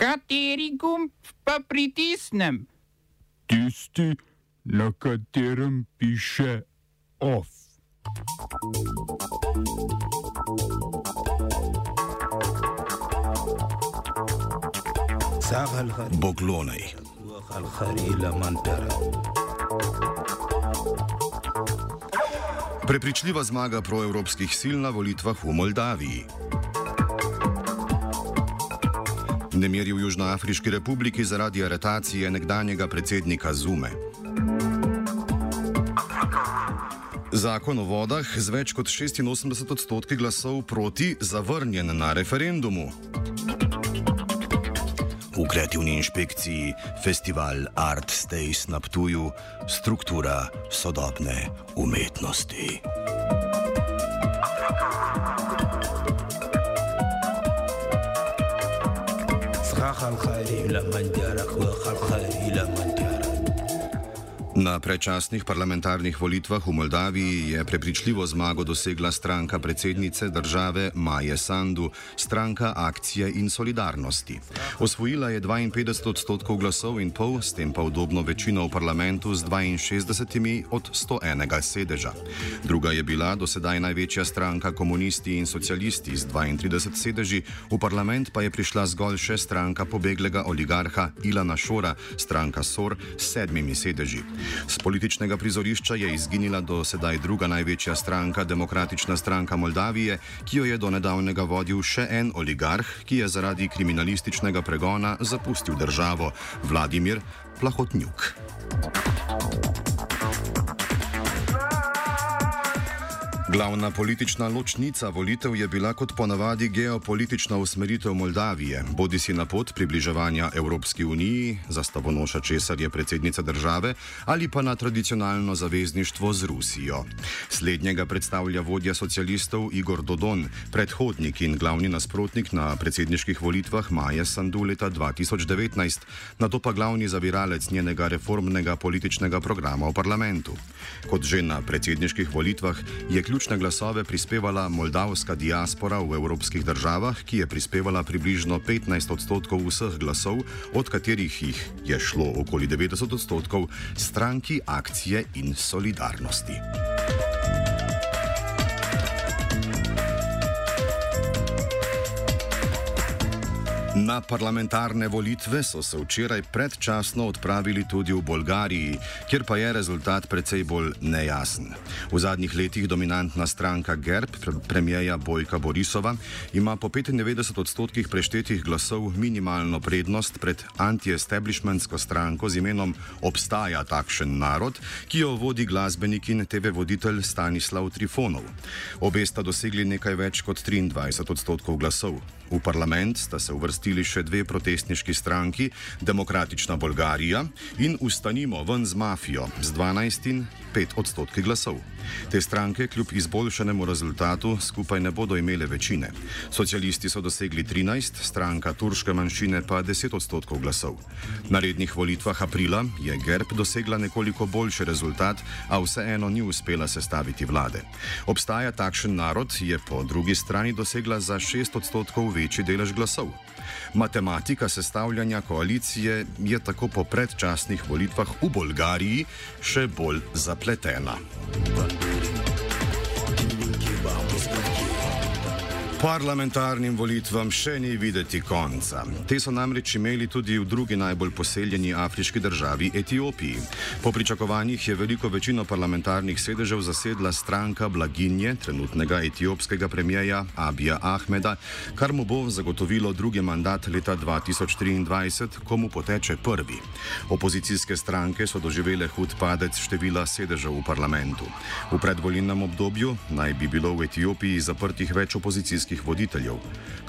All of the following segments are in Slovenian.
Kateri gumb pa pritisnem? Tisti, na katerem piše OF. Boglonej. Prepričljiva zmaga proevropskih sil na volitvah v Moldaviji. Nemiri v Južnoafriški republiki zaradi aretacije nekdanjega predsednika Zume. Zakon o vodah z več kot 86 odstotki glasov proti zavrnjen na referendumu. V kreativni inšpekciji festival Art Stays na Ptuju, struktura sodobne umetnosti. خلق خير إلى من جارك وخلق خير إلى من جارك Na predčasnih parlamentarnih volitvah v Moldaviji je prepričljivo zmago dosegla stranka predsednice države Maje Sandu, stranka akcije in solidarnosti. Osvojila je 52 odstotkov glasov in pol, s tem pa udobno večino v parlamentu z 62 od 101 sedeža. Druga je bila dosedaj največja stranka komunisti in socialisti z 32 sedeži, v parlament pa je prišla zgolj še stranka pobeglega oligarha Ilana Šora, stranka SOR s sedmimi sedeži. Z političnega prizorišča je izginila do sedaj druga največja stranka, Demokratična stranka Moldavije, ki jo je do nedavnega vodil še en oligarh, ki je zaradi kriminalističnega pregona zapustil državo, Vladimir Plahotnjuk. Glavna politična ločnica volitev je bila kot ponavadi geopolitična usmeritev Moldavije, bodi si na pot približevanja Evropski uniji, zastavonoša česar je predsednica države, ali pa na tradicionalno zavezništvo z Rusijo. Slednjega predstavlja vodja socialistov Igor Dodon, predhodnik in glavni nasprotnik na predsedniških volitvah Maje Sandu leta 2019, na to pa glavni zaviralec njenega reformnega političnega programa v parlamentu. Kot že na predsedniških volitvah je ključ ključne glasove prispevala moldavska diaspora v evropskih državah, ki je prispevala približno 15 odstotkov vseh glasov, od katerih jih je šlo okoli 90 odstotkov stranki akcije in solidarnosti. Na parlamentarne volitve so se včeraj predčasno odpravili tudi v Bolgariji, kjer pa je rezultat precej bolj nejasen. V zadnjih letih dominantna stranka GERB, premijeja Bojka Borisova, ima po 95 odstotkih preštetih glasov minimalno prednost pred anti-establishmentsko stranko z imenom Obstaja takšen narod, ki jo vodi glasbenik in TV voditelj Stanislav Trifonov. Obe sta dosegli nekaj več kot 23 odstotkov glasov. V parlament sta se uvrstili še dve protestniški stranki, Demokratična Bolgarija in Ustanimo ven z mafijo z 12 in 5 odstotki glasov. Te stranke kljub izboljšanemu rezultatu skupaj ne bodo imele večine. Socialisti so dosegli 13, stranka turške manjšine pa 10 odstotkov glasov. Na rednih volitvah aprila je GERB dosegla nekoliko boljši rezultat, a vseeno ni uspela sestaviti vlade. Obstaja takšen narod, je po drugi strani dosegla za 6 odstotkov večji delež glasov. Matematika sestavljanja koalicije je tako po predčasnih volitvah v Bolgariji še bolj zapletena. Parlamentarnim volitvam še ni videti konca. Te so namreč imeli tudi v drugi najbolj poseljeni afriški državi Etiopiji. Po pričakovanjih je veliko večino parlamentarnih sedežev zasedla stranka blaginje trenutnega etiopskega premijeja Abija Ahmeda, kar mu bo zagotovilo drugi mandat leta 2023, ko mu poteče prvi. Opozicijske stranke so doživele hud padec števila sedežev v parlamentu. V predvolilnem obdobju naj bi bilo v Etiopiji zaprtih več opozicijskih slovenskih voditeljev.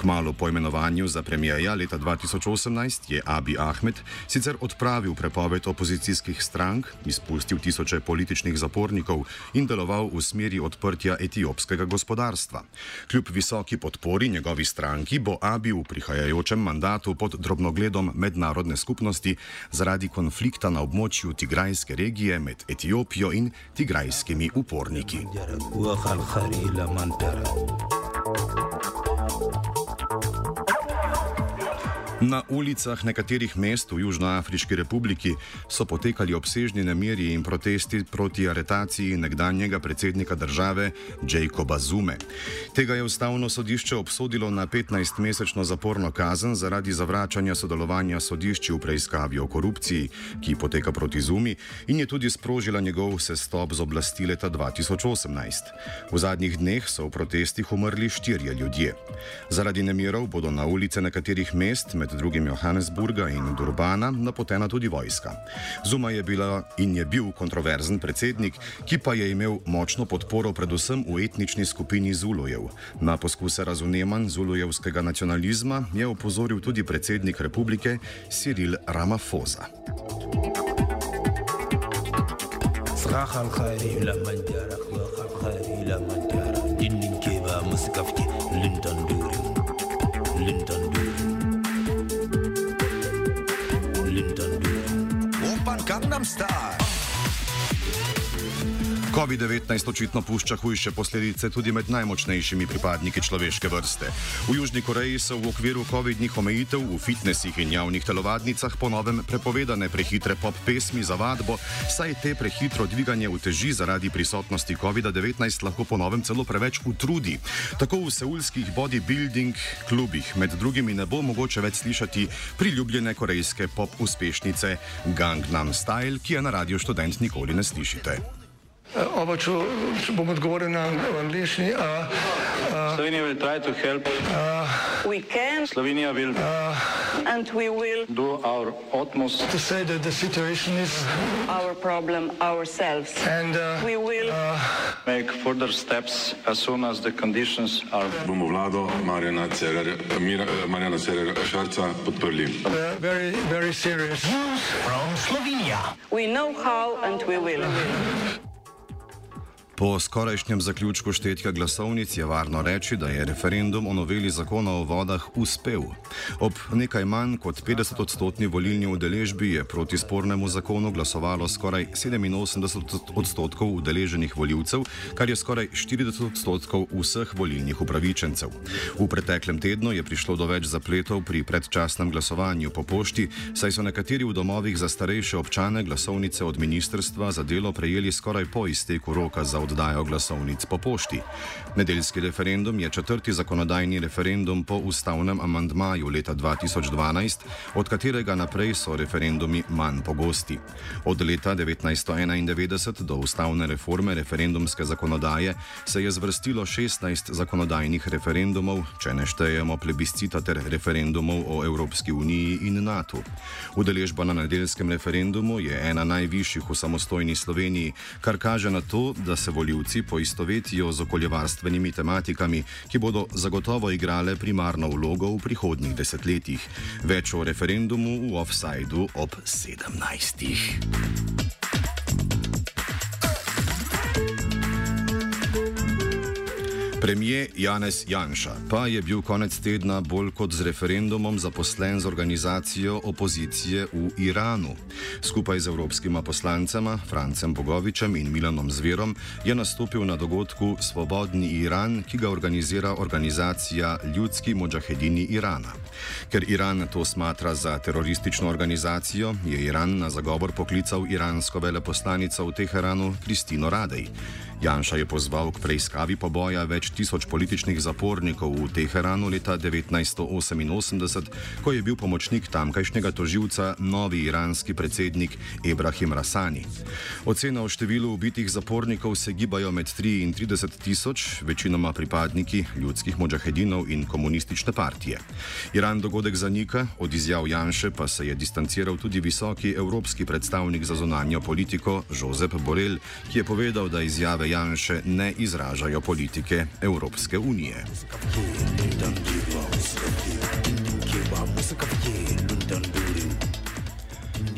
Kmalo po imenovanju za premijeja leta 2018 je Abi Ahmed sicer odpravil prepoved opozicijskih strank, izpustil tisoče političnih zapornikov in deloval v smeri odprtja etiopskega gospodarstva. Kljub visoki podpori njegovi stranki bo Abi v prihajajočem mandatu pod drobnogledom mednarodne skupnosti zaradi konflikta na območju Tigrajske regije med Etiopijo in tigrajskimi uporniki. Na ulicah nekaterih mest v Južnoafriški republiki so potekali obsežni nemiri in protesti proti aretaciji nekdanjega predsednika države Jacoba Zume. Tega je ustavno sodišče obsodilo na 15-mesečno zaporno kazen zaradi zavračanja sodelovanja sodišči v preiskavi o korupciji, ki poteka proti Zumi in je tudi sprožila njegov sestop z oblasti leta 2018. V zadnjih dneh so v protestih umrli štirje ljudje. Zaradi nemirov bodo na ulice nekaterih mest med med drugim Johannesburga in Durbana, napotena tudi vojska. Zuma je bila in je bil kontroverzen predsednik, ki pa je imel močno podporo predvsem v etnični skupini Zulujev. Na poskuse razumevanj zulujevskega nacionalizma je opozoril tudi predsednik republike Cyril Ramaphosa. صراحة الخير إلى من جار أخلاق الخير إلى من Gangnam Style. COVID-19 očitno pušča hujše posledice tudi med najmočnejšimi pripadniki človeške vrste. V Južni Koreji so v okviru COVID-19 omejitev v fitnesih in javnih telovadnicah ponovem prepovedane prehitre pop pesmi za vadbo, saj te prehitro dviganje uteži zaradi prisotnosti COVID-19 lahko ponovem celo preveč utrudi. Tako v seulskih bodybuilding klubih med drugimi ne bo mogoče več slišati priljubljene korejske pop uspešnice Gangnam Style, ki je na radio študent nikoli ne slišite. Oba, če, če bom odgovoril na angliški. Slovenija will try to help. Uh, we can. Slovenija will. Uh, and we will. Do our utmost. To say that the situation is. Our problem ourselves. And uh, we will. Uh, make further steps as soon as the conditions are. Bomo vlado Marjana Cererera Šarca podprli. Uh, very, very serious. News from Slovenia. We know how and we will. Po skorajšnjem zaključku štetja glasovnic je varno reči, da je referendum o noveli zakona o vodah uspel. Ob nekaj manj kot 50-odstotni volilni udeležbi je proti spornemu zakonu glasovalo skoraj 87 odstotkov udeleženih voljivcev, kar je skoraj 40 odstotkov vseh volilnih upravičencev. V preteklem tednu je prišlo do več zapletov pri predčasnem glasovanju po pošti, saj so nekateri v domovih za starejše občane glasovnice od ministrstva za delo prejeli skoraj po izteku roka za odločitev oddajo glasovnic po pošti. Nedeljski referendum je četrti zakonodajni referendum po ustavnem amandmaju leta 2012, od katerega naprej so referendumi manj pogosti. Od leta 1991 do ustavne reforme referendumske zakonodaje se je zvrstilo 16 zakonodajnih referendumov, če ne štejemo plebiscita ter referendumov o Evropski uniji in NATO. Udeležba na nedeljskem referendumu je ena najvišjih v samostojni Sloveniji, kar kaže na to, da se voljivci poistovetijo z okoljevarstvenimi tematikami, ki bodo zagotovo igrale primarno vlogo v prihodnjih desetletjih. Več o referendumu v offsajdu ob 17. Premijer Janez Janša pa je bil konec tedna bolj kot z referendumom zaposlen z organizacijo opozicije v Iranu. Skupaj z evropskima poslancema Francem Bogovičem in Milanom Zverom je nastopil na dogodku Svobodni Iran, ki ga organizira organizacija Ljudski Mojahedini Irana. Ker Iran to smatra za teroristično organizacijo, je Iran na zagovor poklical iransko veleposlanico v Teheranu Kristino Radej. Janša je pozval k preiskavi poboja več tisoč političnih zapornikov v Teheranu leta 1988, ko je bil pomočnik tamkajšnjega toživca novi iranski predsednik Ibrahim Rasani. Ocena o številu ubitih zapornikov se gibajo med 3 in 30 tisoč, večinoma pripadniki ljudskih mođahedinov in komunistične partije. Iran dogodek zanika, od izjav Janše pa se je distanciral tudi visoki evropski predstavnik za zonanjo politiko Jozef Borel, ki je povedal, da izjave Janše ne izražajo politike Evropske unije.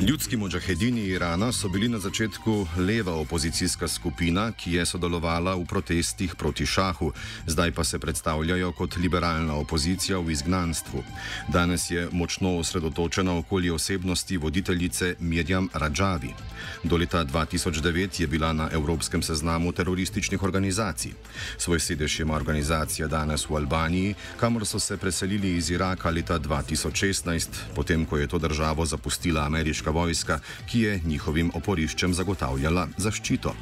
Ljudski mođahedini Irana so bili na začetku leva opozicijska skupina, ki je sodelovala v protestih proti šahu, zdaj pa se predstavljajo kot liberalna opozicija v izgnanstvu. Danes je močno osredotočena okoli osebnosti voditeljice Mirjam Rajavi. Do leta 2009 je bila na evropskem seznamu terorističnih organizacij. Svoj sedež ima organizacija danes v Albaniji, kamor so se preselili iz Iraka leta 2016, potem ko je to državo zapustila ameriška vojska, ki je njihovim oporiščem zagotavljala zaščito.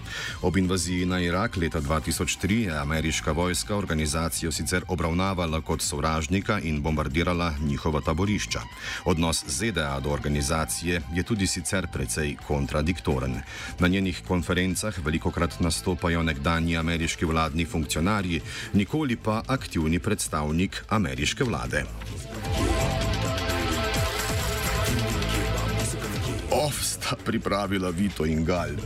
Ob invaziji na Irak leta 2003 je ameriška vojska organizacijo sicer obravnavala kot sovražnika in bombardirala njihova taborišča. Odnos ZDA do organizacije je tudi sicer precej kontradiktoren. Na njenih konferencah veliko krat nastopajo nekdanji ameriški vladni funkcionarji, nikoli pa aktivni predstavnik ameriške vlade. Of sta pripravila Vito in Gal.